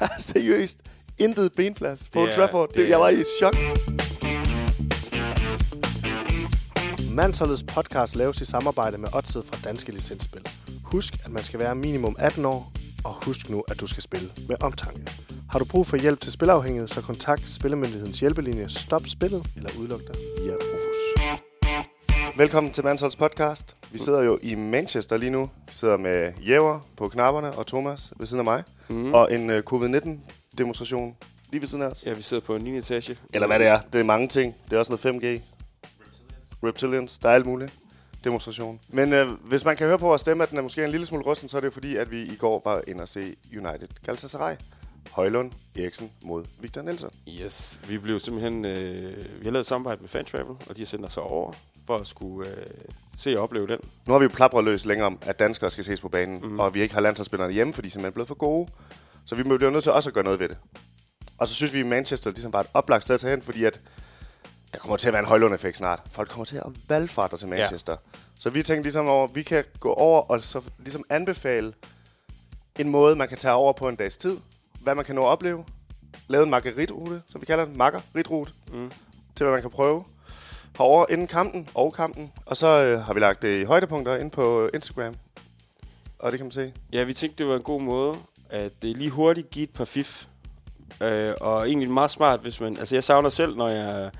seriøst intet benplads på er- Trafford. Det, det jeg var i chok. Mansholdets podcast laves i samarbejde med Odset fra Danske Licensspil. Husk, at man skal være minimum 18 år, og husk nu, at du skal spille med omtanke. Har du brug for hjælp til spilafhængighed, så kontakt Spillemyndighedens hjælpelinje Stop Spillet eller udluk dig. Velkommen til Mansholds podcast. Vi sidder jo i Manchester lige nu. Vi sidder med Jæver på knapperne og Thomas ved siden af mig. Mm. Og en uh, covid-19-demonstration lige ved siden af os. Ja, vi sidder på en 9. etage. Eller hvad det er. Det er mange ting. Det er også noget 5G. Reptilians. Der er alt muligt. Demonstration. Men øh, hvis man kan høre på vores stemme, at den er måske en lille smule rusten, så er det jo fordi, at vi i går var inde og se United Galatasaray. Højlund Eriksen mod Victor Nelson. Yes, vi blev simpelthen... Øh, vi har lavet et samarbejde med Fan Travel, og de har sendt os over for at skulle øh, se og opleve den. Nu har vi jo plapret løs længere om, at danskere skal ses på banen, mm. og vi ikke har landsholdsspillerne hjemme, fordi de er simpelthen blevet for gode. Så vi bliver nødt til også at gøre noget ved det. Og så synes vi, at Manchester ligesom bare er et oplagt sted at tage hen, fordi at der kommer til at være en højlund-effekt snart. Folk kommer til at valgfarte til Manchester. Ja. Så vi tænkte ligesom over, at vi kan gå over og så ligesom anbefale en måde, man kan tage over på en dags tid. Hvad man kan nå at opleve. Lave en margaritrute, som vi kalder den, margaritrute, mm. til hvad man kan prøve herovre inden kampen og kampen. Og så øh, har vi lagt det i højdepunkter ind på Instagram. Og det kan man se. Ja, vi tænkte, det var en god måde at det lige hurtigt give et par fif. Øh, og egentlig meget smart, hvis man... Altså, jeg savner selv, når jeg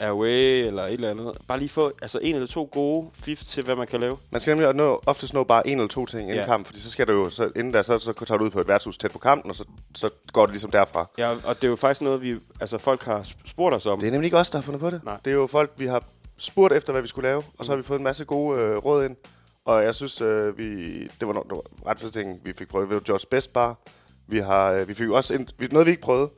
away eller et eller andet. Bare lige få altså, en eller to gode fif til, hvad man kan lave. Man skal nemlig nå, oftest nå bare en eller to ting inden Ja. kamp, fordi så skal du jo, så, inden der, så, så tager du ud på et værtshus tæt på kampen, og så, så går det ligesom derfra. Ja, og det er jo faktisk noget, vi... Altså, folk har spurgt os om. Det er nemlig ikke os, der har fundet på det. Nej. Det er jo folk, vi har spurgt efter, hvad vi skulle lave, og så har vi fået en masse gode øh, råd ind. Og jeg synes, øh, vi, det var, det var ret for ting, vi fik prøvet. Det var George Best Bar. Vi, har, øh, vi fik også vi, noget, vi ikke prøvede,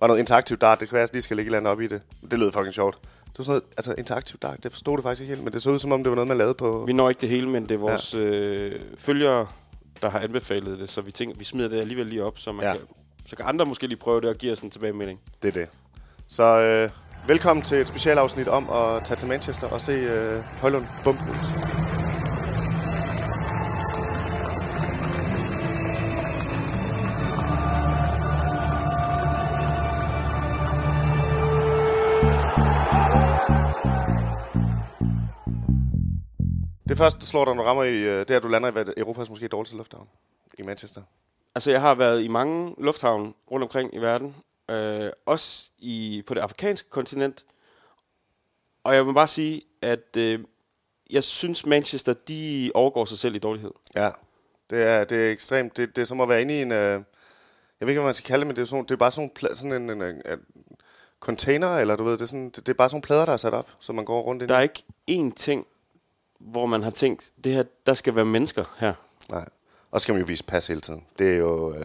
var noget interaktivt dart. Det kan være, at jeg lige skal lægge et eller andet op i det. Det lød fucking sjovt. Det var sådan noget, altså interaktivt dart, det forstod det faktisk ikke helt, men det så ud som om, det var noget, man lavede på... Vi når ikke det hele, men det er vores ja. øh, følgere, der har anbefalet det, så vi tænker, vi smider det alligevel lige op, så, man Ja. kan, så kan andre måske lige prøve det og give os en tilbagemelding. Det er det. Så øh, velkommen til et specialafsnit om at tage til Manchester og se øh, Højlund bumpe Det første, der slår dig, når du rammer i, øh, det er, at du lander i hvad- Europas måske dårligste lufthavn i Manchester. Altså, jeg har været i mange lufthavne rundt omkring i verden, øh, også i, på det afrikanske kontinent, og jeg vil bare sige, at øh, jeg synes, Manchester, de overgår sig selv i dårlighed. Ja, det er, det er ekstremt. Det, det er som at være inde i en... Øh, jeg ved ikke, hvad man skal kalde det, men det er, sådan, det er bare sådan, nogle sådan en, en, en, en container, eller du ved, det er, sådan, det, det er bare sådan nogle plader, der er sat op, så man går rundt ind Der er ikke én ting, hvor man har tænkt, det her, der skal være mennesker her. Nej. Og så skal man jo vise pas hele tiden. Det er jo øh,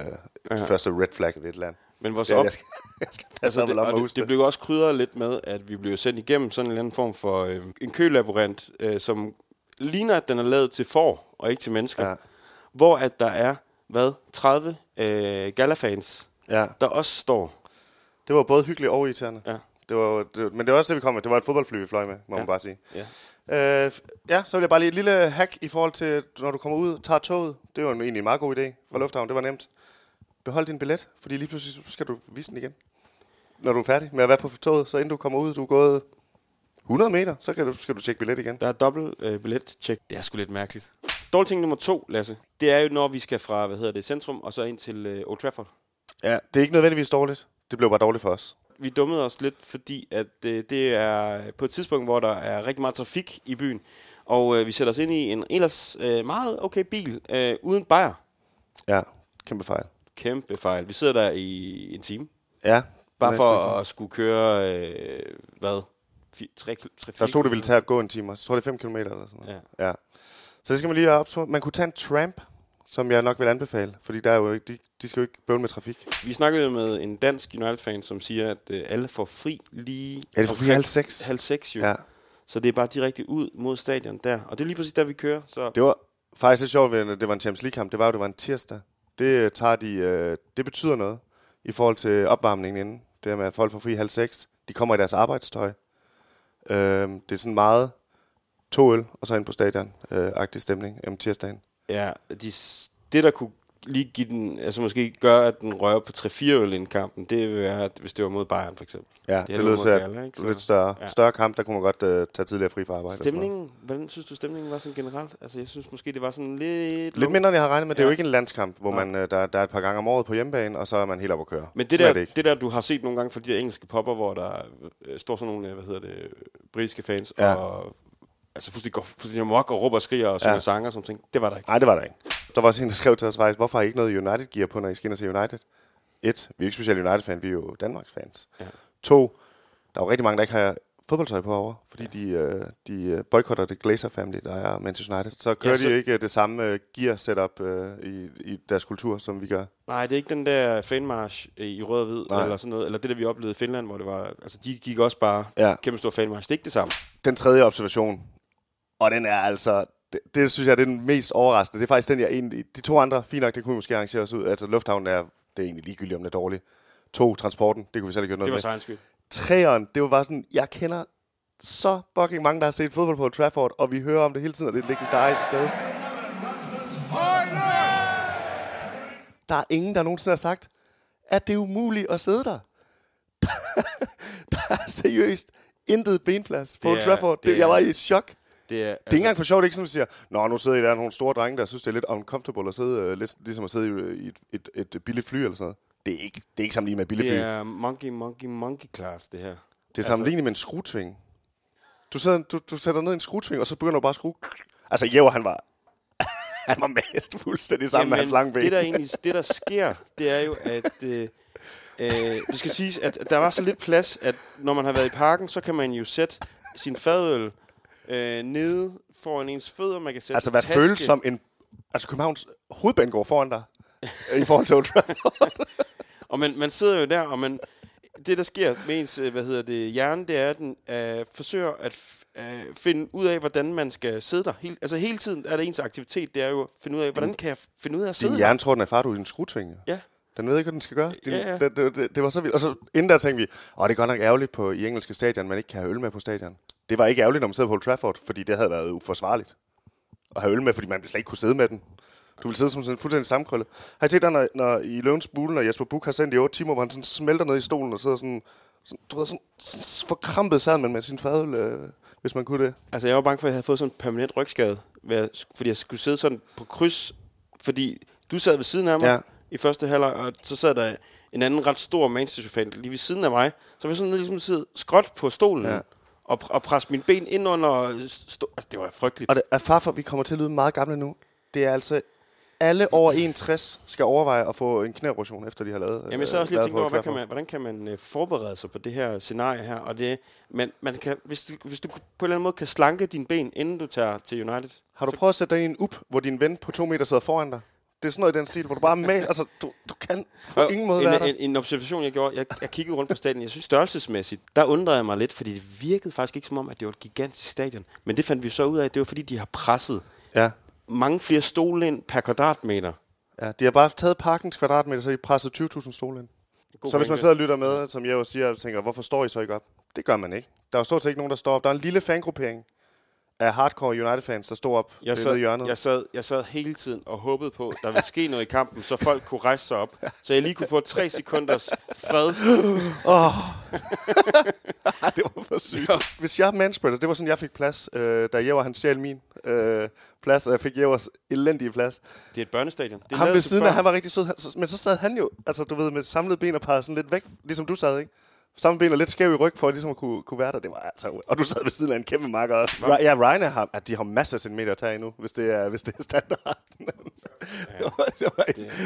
ja. første red flag ved et land. Men vores Det er, op, jeg skal, jeg skal Altså, det, og det, det blev også krydret lidt med, at vi blev sendt igennem sådan en eller anden form for øh, en kølaborant, øh, som ligner, at den er lavet til får og ikke til mennesker. Ja. Hvor at der er, hvad, 30 øh, galafans, Ja, der også står. det var både hyggeligt og irriterende. Ja. Det var, det, men det var også det, vi kom med. Det var et fodboldfly, vi fløj med, må Ja. man bare sige. Ja. Øh, ja, så vil jeg bare lige et lille hack i forhold til, når du kommer ud, tager toget. Det var en- egentlig en meget god idé fra Lufthavn. Det var nemt. Behold din billet, fordi lige pludselig skal du vise den igen. Når du er færdig med at være på toget, så inden du kommer ud, du er gået 100 meter, så kan du, skal du tjekke billet igen. Der er dobbelt øh, billet-check. Det er sgu lidt mærkeligt. Dårlig ting nummer to, Lasse, det er jo, når vi skal fra, hvad hedder det, centrum, og så ind til øh, Old Trafford. Ja, det er ikke nødvendigvis dårligt. Det blev bare dårligt for os. Vi dummede os lidt, fordi at øh, det er på et tidspunkt, hvor der er rigtig meget trafik i byen, og øh, vi sætter os ind i en ellers øh, meget okay bil, øh, uden bajer. Ja, kæmpe fejl. Kæmpe fejl. Vi sidder der i en time, Ja. bare for at skulle køre, øh, hvad, 3, 3, Der stod, det ville tage at gå en time. Så tror det er 5 km eller sådan noget. Ja. ja. Så det skal man lige have op på. Man kunne tage en tramp, som jeg nok vil anbefale. Fordi der er jo, ikke- de, de skal jo ikke bøvle med trafik. Vi snakkede jo med en dansk United-fan, som siger, at øh, alle får fri lige... Det får fri halv seks. Halv seks, jo. Ja. Så det er bare direkte ud mod stadion der. Og det er lige præcis der, vi kører. Så Det var faktisk lidt sjovt, at det var en Champions League-kamp. Det var jo, det var en tirsdag. Det, øh, tager de, øh, det betyder noget i forhold til opvarmningen inden. Det med, at folk får fri halv seks. De kommer i deres arbejdstøj. Øh, det er sådan meget to øl, og så ind på stadion. Øh, agtig stemning om tirsdagen. Ja, de, det der kunne lige give den, altså måske gøre, at den rører på 3-4 øl inden kampen. Det vil være, at hvis det var mod Bayern, for eksempel. Ja, det, det mod til, at er lidt større, Ja. ja. større kamp, der kunne man godt uh, tage tidligere fri fra arbejde. Stemningen, hvordan synes du, stemningen var sådan generelt? Altså, jeg synes måske, det var sådan lidt... Lidt mindre, end jeg har regnet med. Det er jo Ja. ikke en landskamp, hvor Nej. man, uh, der, der er et par gange om året på hjemmebane, og så er man helt op at køre. Men det er der, det ikke. det der, du har set nogle gange fra de der engelske popper, hvor der øh, står sådan nogle, øh, hvad hedder det, britiske fans, Ja. og altså fuldstændig går fuldstændig amok og råber og skriger og synger Ja. ja. sange og sådan ting. Det var der ikke. Nej, det var der ikke. Der var også en, der skrev til os faktisk, hvorfor har I ikke noget United-gear på, når I skal ind og se United? Et, vi er ikke specielt United-fan, vi er jo Danmarks fans. Ja. To, der er jo rigtig mange, der ikke har fodboldtøj på over, fordi de, øh, de øh, boykotter det Glazer Family, der er Manchester United. Så kører Ja, ja, så- de ikke øh, det samme gear-setup øh, i, i deres kultur, som vi gør. Nej, det er ikke den der fanmarsch øh, i rød og hvid, Nej. eller sådan noget, eller det der, vi oplevede i Finland, hvor det var, altså de gik også bare Ja. kæmpe stor fanmarsch. Det er ikke det samme. Den tredje observation, og den er altså, det, det synes jeg er den mest overraskende. Det er faktisk den, jeg egentlig, de to andre, fint nok, det kunne vi måske arrangere os ud. Altså lufthavnen er, det er egentlig ligegyldigt, om det er dårligt. To, transporten, det kunne vi selv gjort Det noget var med. sejens skyld. Træeren, det var bare sådan, jeg kender så fucking mange, der har set fodbold på Old Trafford, og vi hører om det hele tiden, og det er et legendarisk sted. Der er ingen, der nogensinde har sagt, at det er umuligt at sidde der. der er seriøst intet benplads på Det Old er- Trafford. det Det, jeg var i chok. Det Det er, er ikke engang for sjovt, det er ikke sådan, at siger, Nå, nu sidder I der nogle store drenge, der synes, det er lidt uncomfortable at sidde, uh, lidt ligesom at sidde i, i et, et, et, billigt fly eller sådan noget. Det er ikke, det er ikke sammenlignet med et billigt det fly. er monkey, monkey, monkey class, det her. Det er sammenlignet med en skruetving. Du, sætter, du, du sætter ned i en skruetving, og så begynder du bare at skrue. Altså, Jæver, han var... han var mast fuldstændig sammen med hans lange ben. det der egentlig, det der sker, det er jo, at øh, øh, det skal siges, at der var så lidt plads, at når man har været i parken, så kan man jo sætte sin fadøl øh, nede foran ens fødder. Man kan sætte altså, hvad føles som en... Altså, Københavns hovedbane går foran dig. I forhold til Old Trafford. Og man, man sidder jo der, og man, det, der sker med ens øh, hvad hedder det, hjerne, det er, at den øh, forsøger at øh, finde ud af, hvordan man skal sidde der. Helt, altså hele tiden er det ens aktivitet, det er jo at finde ud af, hvordan kan jeg finde ud af at sidde Din hjerne tror, den er far, du er i en skruetving. Ja. Den ved ikke, hvad den skal gøre. Din, Ja, ja. Det, det, det, det, var så vildt. Og så inden der tænkte vi, åh, det er godt nok ærgerligt på, i engelske stadion, man ikke kan have øl med på stadion. Det var ikke ærgerligt, når man sidder på Old Trafford, fordi det havde været uforsvarligt at have øl med, fordi man slet ikke kunne sidde med den. Du vil sidde som sådan en fuldstændig sammenkrøllet. Har I set der, når, når i Løvens Bule, når Jesper Buch har sendt i 8 timer, hvor han sådan smelter ned i stolen og sidder sådan, sådan du ved, sådan, sådan forkrampet sad man med sin fadøl, øh, hvis man kunne det. Altså, jeg var bange for, at jeg havde fået sådan en permanent rygskade, fordi jeg skulle sidde sådan på kryds, fordi du sad ved siden af mig ja. i første halvleg, og så sad der en anden ret stor Manchester-fan lige ved siden af mig, så var jeg sådan ligesom sidde skråt på stolen, Ja. Og, og presse mine ben ind under... Sto- altså, det var frygteligt. Og det er farfor, vi kommer til at lyde meget gamle nu. Det er altså, alle over 61 skal overveje at få en knæoperation, efter de har lavet Jamen, så også lige tænkt over, hvad kan man, hvordan kan man øh, forberede sig på det her scenarie her? Og det, men man kan, hvis, du, hvis du på en eller anden måde kan slanke dine ben, inden du tager til United. Har du prøvet at sætte dig i en up, hvor din ven på to meter sidder foran dig? Det er sådan noget i den stil, hvor du bare er med. Altså, du, du kan på ingen måde en, være der. en, en observation, jeg gjorde, jeg, jeg kiggede rundt på stadion, jeg synes størrelsesmæssigt, der undrede jeg mig lidt, fordi det virkede faktisk ikke som om, at det var et gigantisk stadion. Men det fandt vi så ud af, at det var fordi, de har presset Ja. mange flere stole ind per kvadratmeter. ja. De har bare taget parkens kvadratmeter, så de presset 20.000 stole ind. God Så hvis man sidder og lytter med, som jeg jo siger, og tænker, hvorfor står I så ikke op? Det gør man ikke. Der er jo stort set ikke nogen, der står op. Der er en lille fangruppering af hardcore United-fans, der står op Jeg sad, hjørnet. jeg, sad, jeg sad hele tiden og håbede på, at der ville ske noget i kampen, så folk kunne rejse sig op. Så jeg lige kunne få tre sekunders fred. det var for sygt. Hvis jeg manspreader, det var sådan, jeg fik plads, øh, da Jæver han stjal min øh, plads, og jeg fik Jævers elendige plads. Det er et børnestadion. Det er lavet ved siden af, han var rigtig sød, han- men så sad han jo, altså du ved, med samlede ben og pegede sådan lidt væk, ligesom du sad, ikke? Samme ben og lidt skæv i ryg, for ligesom at kunne, kunne være der. Det var altså, og du sad ved siden af en kæmpe makker også. Ry- ja, Ryan har, at de har masser af centimeter at tage endnu, hvis det er, hvis det er standard. det, var, det, var,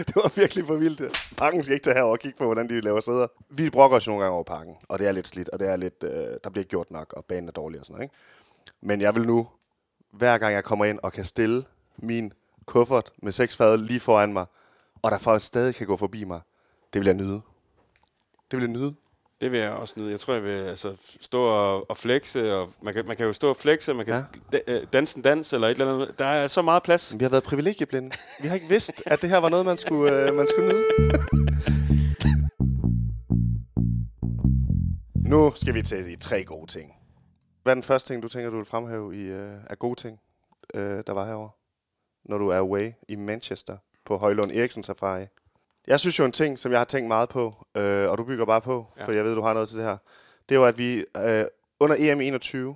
det var virkelig for vildt. Parken skal ikke tage herover og kigge på, hvordan de laver sæder. Vi brokker os nogle gange over parken, og det er lidt slidt, og det er lidt, øh, der bliver gjort nok, og banen er dårlig og sådan noget, ikke? Men jeg vil nu, hver gang jeg kommer ind og kan stille min kuffert med seks fad lige foran mig, og der folk stadig kan gå forbi mig, det vil jeg nyde. Det vil jeg nyde. Det vil jeg også nyde. Jeg tror, jeg vil altså, stå og, og flexe. Og man, kan, man kan jo stå og flexe, man kan Ja. øh, danse en dans eller et eller andet. Der er så meget plads. Vi har været privilegieblinde. Vi har ikke vidst, at det her var noget, man skulle, øh, man skulle nyde. nu skal vi til de tre gode ting. Hvad er den første ting, du tænker, du vil fremhæve i, øh, af gode ting, øh, der var herover, når du er away i Manchester? på Højlund Eriksen Safari. Jeg synes jo en ting, som jeg har tænkt meget på, øh, og du bygger bare på, ja. for jeg ved, du har noget til det her. Det var, at vi øh, under EM 21,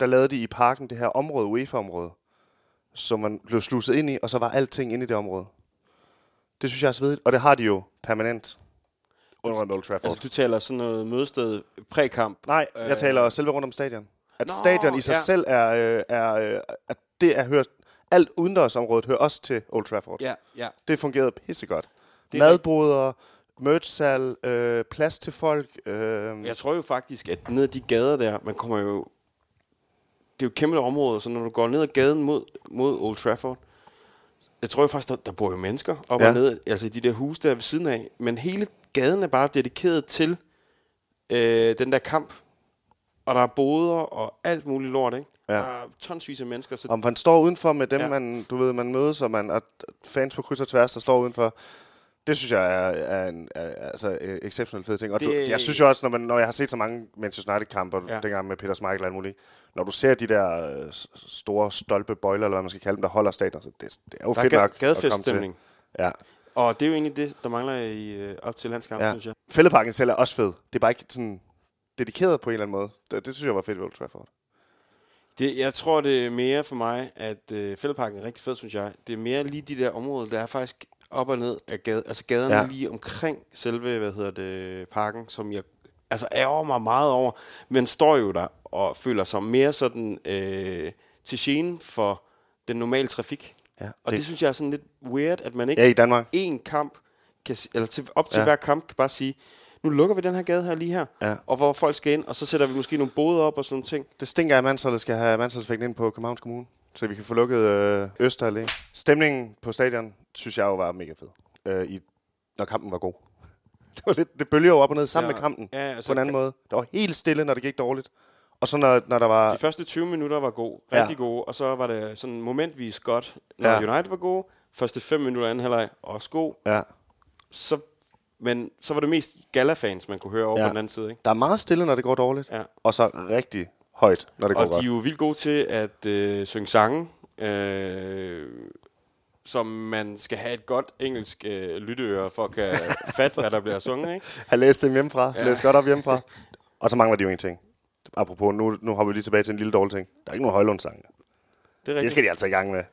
der lavede de i parken det her område, UEFA-område, som man blev sluset ind i, og så var alting inde i det område. Det synes jeg er svedigt, og det har de jo permanent under Old Trafford. Altså, du taler sådan noget mødested prækamp. Nej, jeg Øh. taler selve rundt om stadion. At Nå, stadion i sig ja. selv er, øh, er øh, at det er hørt, alt udendørsområdet hører også til Old Trafford. Ja, ja. Det fungerede pissegodt. Det er Madboder, merchsal, øh, plads til folk. Øh, Jeg tror jo faktisk, at ned ad de gader der, man kommer jo... Det er jo et kæmpe område, så når du går ned ad gaden mod, mod Old Trafford, jeg tror jo faktisk, der, der bor jo mennesker op ja. Og ned, altså i de der huse der ved siden af, men hele gaden er bare dedikeret til øh, den der kamp, og der er boder og alt muligt lort, ikke? Ja. Der er tonsvis af mennesker, så Om man står udenfor med dem, ja. man, du ved, man mødes, og man, og fans på kryds og tværs, der står udenfor. Det synes jeg er, er en er, altså, øh, exceptionelt fed ting. Og Det- du, jeg synes jo også, når, man, når jeg har set så mange Manchester United-kampe, Ja. dengang med Peter Schmeichel og alt muligt, når du ser de der øh, store stolpebøjler, eller hvad man skal kalde dem, der holder stadion, så det, det er jo der er fedt ga- nok at komme til. Ja. Og det er jo egentlig det, der mangler i, øh, op til landskampen, ja. synes jeg. Fældeparken selv er også fed. Det er bare ikke sådan dedikeret på en eller anden måde. Det, det synes jeg var fedt ved Old Trafford. Det, jeg tror, det er mere for mig, at øh, fældeparken er rigtig fed, synes jeg. Det er mere lige de der områder, der er faktisk op og ned af gade, altså gaderne ja. Lige omkring selve, hvad hedder det, parken, som jeg altså ærger mig meget over, men står jo der og føler sig mere sådan øh, til gene for den normale trafik. Ja, Og det, det synes jeg er sådan lidt weird, at man ikke Ja, i Danmark. en kamp, kan, eller til, op til. Ja. hver kamp, kan bare sige, nu lukker vi den her gade her lige her, Ja. og hvor folk skal ind, og så sætter vi måske nogle boder op og sådan nogle ting. Det stinker, at Mansholdet skal have Mansholdsvægten ind på Københavns Kommune, så vi kan få lukket øh, Østerallé. Stemningen på stadion, synes jeg jo var mega fed, øh, i, når kampen var god. Det, var lidt, det bølger jo op og ned sammen Ja. med kampen, Ja, ja, altså, på en anden måde. Det var helt stille, når det gik dårligt. Og så når, når der var... De første 20 minutter var gode, Ja. rigtig gode, og så var det sådan momentvis godt, når Ja. United var gode. Første 5 minutter anden halvleg også god. Ja, Så, men så var det mest Gala-fans, man kunne høre over ja. Ja. på den anden side. Ikke? der er meget stille, når det går dårligt. Ja. Og så rigtig højt, når det går Og de godt. er jo vildt gode til at øh, synge sange, øh, som man skal have et godt engelsk øh, lytteøre for at kan fatte, hvad der bliver sunget. Ikke? Har læst dem hjemmefra. Ja. Læst godt op hjemmefra. Og så mangler de jo en ting. Apropos, nu, nu hopper vi lige tilbage til en lille dårlig ting. Der er ikke nogen Højlund-sang. Det er Det skal de altså i gang med.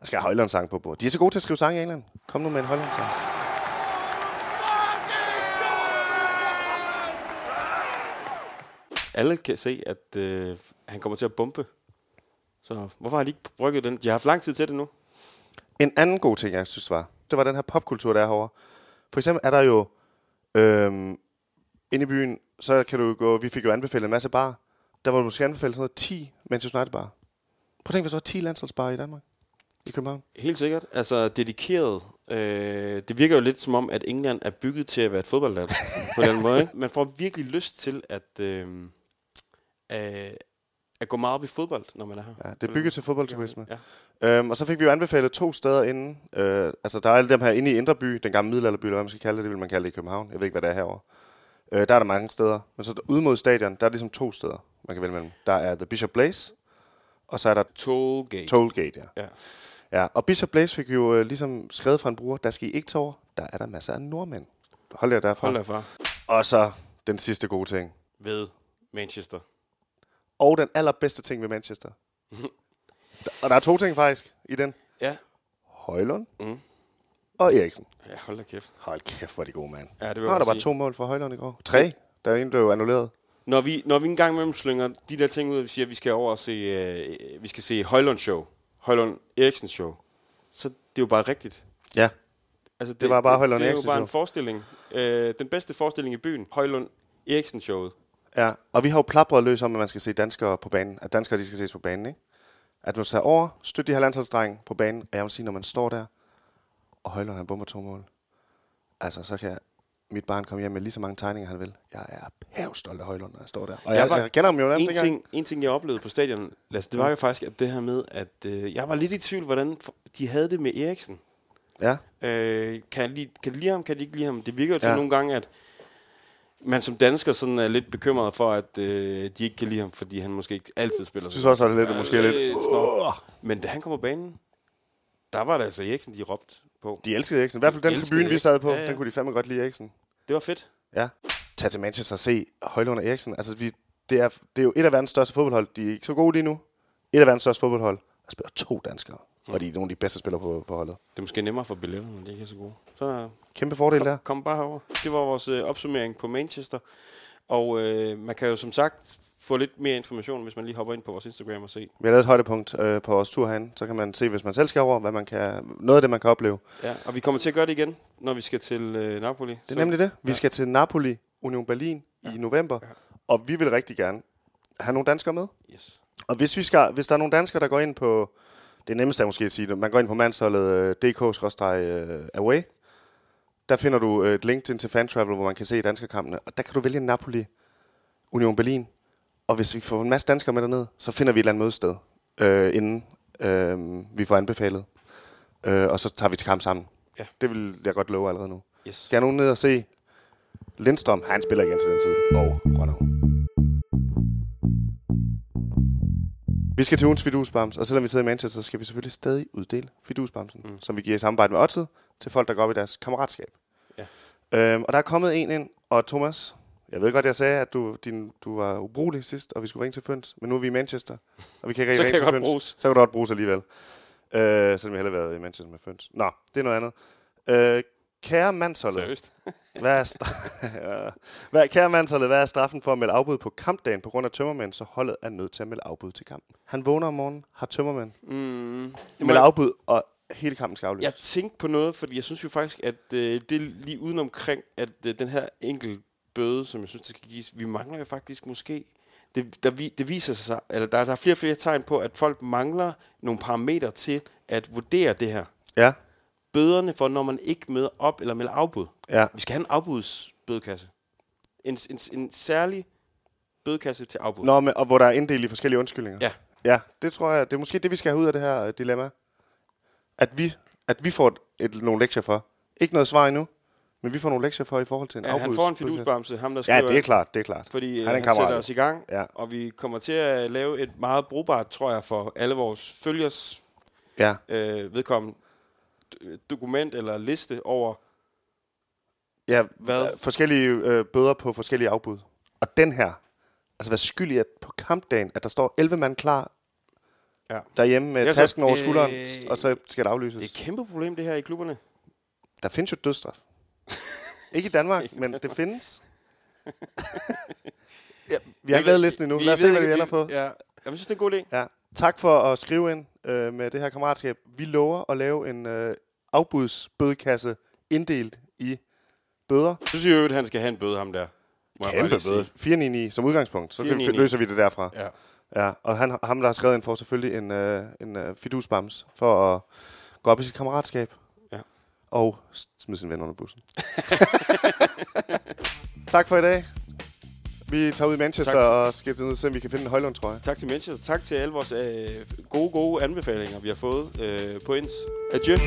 Der skal Højlund-sang på bordet. De er så gode til at skrive sange i England. Kom nu med en Højlund-sang. Alle kan se, at øh, han kommer til at bombe. Så hvorfor har de ikke brygget den? De har haft lang tid til det nu. En anden god ting, jeg synes var, det var den her popkultur, der er herovre. For eksempel er der jo øhm, inde i byen, så kan du gå, vi fik jo anbefalet en masse bar. Der var måske anbefalet sådan noget 10 Manchester United bar. Prøv at tænke, hvis der var 10 landsholdsbarer i Danmark. I København. Helt sikkert. Altså dedikeret. Øh, det virker jo lidt som om, at England er bygget til at være et fodboldland. på den måde. Ikke? Man får virkelig lyst til at, øh, øh, at gå meget op i fodbold, når man er her. Ja, det er bygget til fodboldturisme. Ja. Øhm, og så fik vi jo anbefalet to steder inden. Øh, altså, der er alle dem her inde i Indre By, den gamle middelalderby, eller hvad man skal kalde det, det vil man kalde det i København. Jeg ved ikke, hvad det er herovre. Øh, der er der mange steder. Men så ude mod stadion, der er ligesom to steder, man kan vælge mellem. Der er The Bishop Blaze, og så er der Tollgate. Tollgate, ja. ja. ja. Og Bishop Blaze fik jo øh, ligesom skrevet fra en bruger, der skal I ikke tage over. Der er der masser af nordmænd. Hold jer derfra. Hold derfra. Og så den sidste gode ting. Ved Manchester. Og den allerbedste ting ved Manchester. og der er to ting faktisk i den. Ja. Højlund Mm. og Eriksen. Ja, hold da kæft. Hold kæft, hvor er de gode, mand. Ja, det Nå, jeg der var to mål for Højlund i går. Tre. Der er en, der blev annulleret. Når vi, når vi en gang imellem slynger de der ting ud, og vi siger, at vi skal over og se, øh, vi skal se Højlund show, Højlund Eriksen show, så det er jo bare rigtigt. Ja. Altså, Det var bare Højlund Det er jo Eriksen bare en forestilling. Øh, den bedste forestilling i byen, Højlund Eriksen showet. Ja. Og vi har jo plapret løs om, at man skal se danskere på banen. At danskere, de skal ses på banen, ikke? At man tager over, støtte de her landsholdsdrenge på banen. Og jeg vil sige, når man står der, og Højlund han bomber to mål. Altså, så kan mit barn komme hjem med lige så mange tegninger, han vil. Jeg er pævstolt af Højlund, når jeg står der. Og jeg, Jeg var- jeg kender ham jo En ting, en ting, jeg oplevede på stadion, Lasse, det var jo faktisk at det her med, at øh, jeg var lidt i tvivl, hvordan de havde det med Eriksen. Ja. Øh, kan, lide, kan de lide ham, kan de ikke lide ham? Det virker jo til Ja. nogle gange, at man som dansker sådan er lidt bekymret for, at øh, de ikke kan lide ham, fordi han måske ikke altid spiller. Jeg synes også, at det er lidt, måske lidt... snop. Men da han kom på banen, der var det altså Eriksen, de råbte på. De elskede Eriksen. I hvert fald De den tribune, vi sad på, Ja, ja. den kunne de fandme godt lide Eriksen. Det var fedt. Ja. Tag til Manchester og se Højlund og Eriksen. Altså, vi, det, er, det er jo et af verdens største fodboldhold. De er ikke så gode lige nu. Et af verdens største fodboldhold. Der spiller to danskere. Og de er nogle af de bedste spillere på, på holdet. Det er måske nemmere for billetterne, men det er ikke så gode. Så Kæmpe fordel der. kom bare herover. Det var vores øh, opsummering på Manchester. Og øh, man kan jo som sagt få lidt mere information, hvis man lige hopper ind på vores Instagram og se. Vi har lavet et højdepunkt øh, på vores tur herinde. Så kan man se, hvis man selv skal over, hvad man kan, noget af det, man kan opleve. Ja, og vi kommer til at gøre det igen, når vi skal til øh, Napoli. Det er nemlig det. Vi skal til Napoli, Union Berlin i november. Og vi vil rigtig gerne have nogle danskere med. Yes. Og hvis, vi skal, hvis der er nogle danskere, der går ind på... Det nemmeste er måske at sige, det, man går ind på mandsholdet øh, dk-away. Der finder du øh, et link til, til fan travel, hvor man kan se danskerkampene. Og der kan du vælge Napoli, Union Berlin. Og hvis vi får en masse danskere med derned, så finder vi et eller andet mødested, øh, inden øh, vi får anbefalet. Øh, og så tager vi til kamp sammen. Ja. Det vil jeg godt love allerede nu. Yes. Skal nogen ned og se Lindstrøm? Han spiller igen til den tid. Og Rønner. Vi skal til ugens fidusbams, og selvom vi sidder i Manchester, så skal vi selvfølgelig stadig uddele fidusbamsen, mm. som vi giver i samarbejde med Otted til folk, der går op i deres kammeratskab. Ja. Øhm, og der er kommet en ind, og Thomas, jeg ved godt, jeg sagde, at du, din, du var ubrugelig sidst, og vi skulle ringe til Føns, men nu er vi i Manchester, og vi kan ikke ringe til Føns. bruges. Så kan du godt bruges alligevel. Øh, selvom jeg heller været i Manchester med Føns. Nå, det er noget andet. Øh, kære mandsholdet, Seriøst. hvad er, stra- hvad, kære mandsholdet, hvad er straffen for at melde afbud på kampdagen på grund af tømmermænd, så holdet er nødt til at melde afbud til kampen? Han vågner om morgenen, har tømmermænd, Mm. melder afbud, og hele kampen skal aflyses. Jeg tænkte på noget, fordi jeg synes jo faktisk, at øh, det lige udenomkring, at øh, den her enkel bøde, som jeg synes, det skal gives, vi mangler jo faktisk måske... Det, der, vi- det viser sig, eller der, der er flere og flere tegn på, at folk mangler nogle parametre til at vurdere det her. Ja, Bøderne for, når man ikke møder op eller melder afbud. ja. Vi skal have en afbudsbødekasse. En, en, en særlig bødekasse til afbud. Nå, men, og hvor der er inddelt i forskellige undskyldninger. Ja. Ja, det tror jeg, det er måske det, vi skal have ud af det her øh, dilemma. At vi, at vi får et, et, nogle lektier for. Ikke noget svar endnu, men vi får nogle lektier for i forhold til en Ja, han afbuds- får en fidusbamse, ham der skriver, Ja, det er klart, det er klart. fordi Han han, en han sætter os i gang, Ja. og vi kommer til at lave et meget brugbart, tror jeg, for alle vores følgers Ja, øh, vedkommende dokument eller liste over, ja Hvad? øh, forskellige øh, bøder på forskellige afbud. Og den her, altså hvad skyld i, at på kampdagen, at der står 11 mand klar Ja. derhjemme med så- tasken over øh, skulderen, og så skal det aflyses. det er et kæmpe problem det her i klubberne. Der findes jo dødsstraf. ikke i Danmark, men det findes. ja, vi har ikke lavet listen endnu. Lad os se, hvad vi ender på. Ja, jeg synes, det er en god idé. Ja. Tak for at skrive ind øh, med det her kammeratskab. Vi lover at lave en øh, afbudsbødekasse inddelt i bøder. Jeg synes jo, at han skal have en bøde, ham der. må jeg Kæmpe bøde. 499 som udgangspunkt. Så kan vi, 499. løser vi det derfra. Ja. Ja, og han, ham, der har skrevet ind, får selvfølgelig en, øh, en øh, fidusbams for at gå op i sit kammeratskab. Ja. Og smide sin ven under bussen. tak for i dag. Vi tager ud i Manchester Tak. og til ned om vi kan finde en højlund, tror jeg. Tak til Manchester. Tak til alle vores øh, gode, gode anbefalinger, vi har fået øh, på ens. Adieu.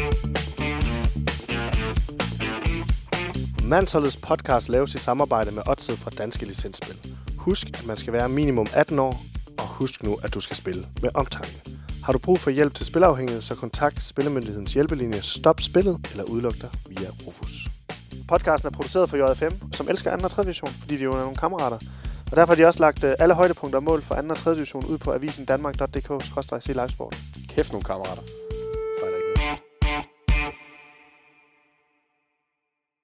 Mansholdets podcast laves i samarbejde med Odset fra Danske Licensspil. Husk, at man skal være minimum 18 år, og husk nu, at du skal spille med omtanke. Har du brug for hjælp til spilafhængighed, så kontakt Spillemyndighedens hjælpelinje Stop Spillet eller udluk dig via Rufus. Podcasten er produceret for JFM, som elsker 2. og 3. division, fordi de jo er nogle kammerater. Og derfor har de også lagt øh, alle højdepunkter og mål for 2. og 3. division ud på avisen danmark.dk-c livesport. Kæft nogle kammerater.